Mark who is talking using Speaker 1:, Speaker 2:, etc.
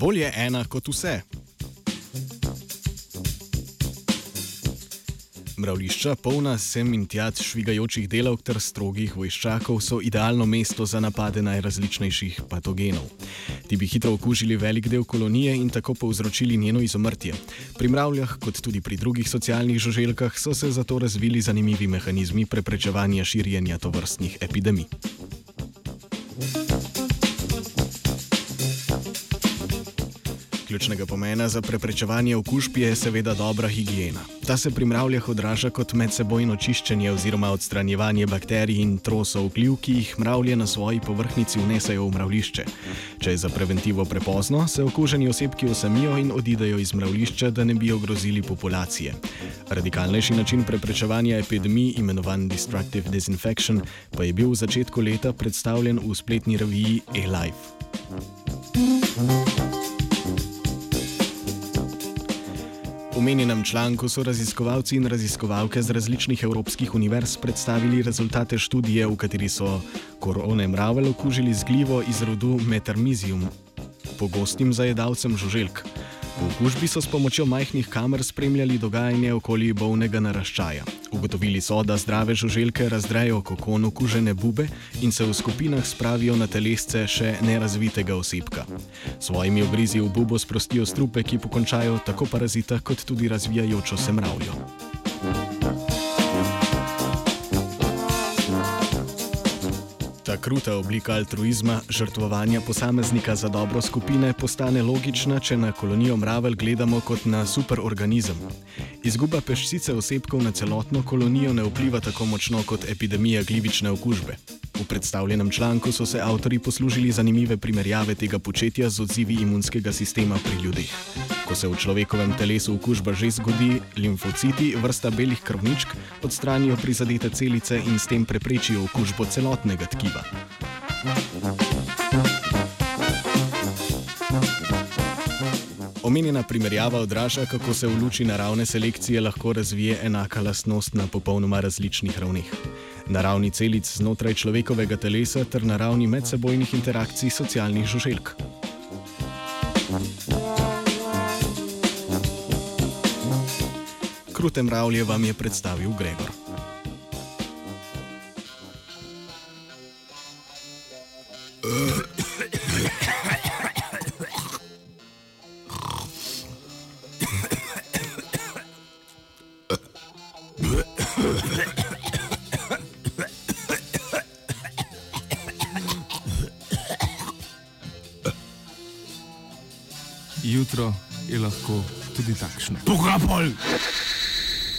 Speaker 1: Bolje ena kot vse. Mravlišča, polna sem in tjat švigajočih delavk ter strogih vojščakov, so idealno mesto za napade najrazličnejših patogenov. Ti bi hitro okužili velik del kolonije in tako povzročili njeno izumrtje. Pri mravljah, kot tudi pri drugih socialnih žuželkah, so se zato razvili zanimivi mehanizmi preprečevanja širjenja tovrstnih epidemij. Ključnega pomena za preprečevanje okužb je seveda dobra higiena. Ta se pri mravljah odraža kot medsebojno čiščenje oziroma odstranjevanje bakterij in trosov gljiv, ki jih mravlje na svoji površnici vnesajo v mravlišče. Če je za preventivo prepozno, se okuženi osebki osamijo in odidejo iz mravlišča, da ne bi ogrozili populacije. Radikalnejši način preprečevanja epidemij, imenovan Destructive Disinfection, pa je bil v začetku leta predstavljen v spletni reviji A-Life. Omenjenem članku so raziskovalci in raziskovalke z različnih evropskih univerz predstavili rezultate študije, v kateri so korone mravelj okužili z glivo iz rodu Metermizium, pogostim zajedavcem žuželk. V okužbi so s pomočjo majhnih kamer spremljali dogajanje okoli bolnega naraščaja. Ugotovili so, da zdrave žuželke razdrejo kokon okužene bube in se v skupinah spravijo na telesce še nerazvitega osebka. Svojimi ogrizi v bubo sprostijo strupe, ki pokončajo tako parazita, kot tudi razvijajočo se mravljo. Ta kruta oblika altruizma, žrtvovanja posameznika za dobro skupine, postane logična, če na kolonijo mravelj gledamo kot na superorganizem. Izguba peščice osebkov na celotno kolonijo ne vpliva tako močno kot epidemija glivične okužbe. V predstavljenem članku so se avtori poslužili zanimive primerjave tega početja z odzivi imunskega sistema pri ljudeh. Ko se v človekovem telesu okužba že zgodi, limfociti, vrsta belih krvničk, odstranijo prizadete celice in s tem preprečijo okužbo celotnega tkiva. Omenjena primerjava odraža, kako se v luči naravne selekcije lahko razvije enaka lastnost na popolnoma različnih ravneh. Na ravni celic znotraj človekovega telesa ter na ravni medsebojnih interakcij socialnih žuželk. Krute mravlje vam je predstavil Gregor.
Speaker 2: Jutro je lahko tudi takšno.
Speaker 3: Pogapol!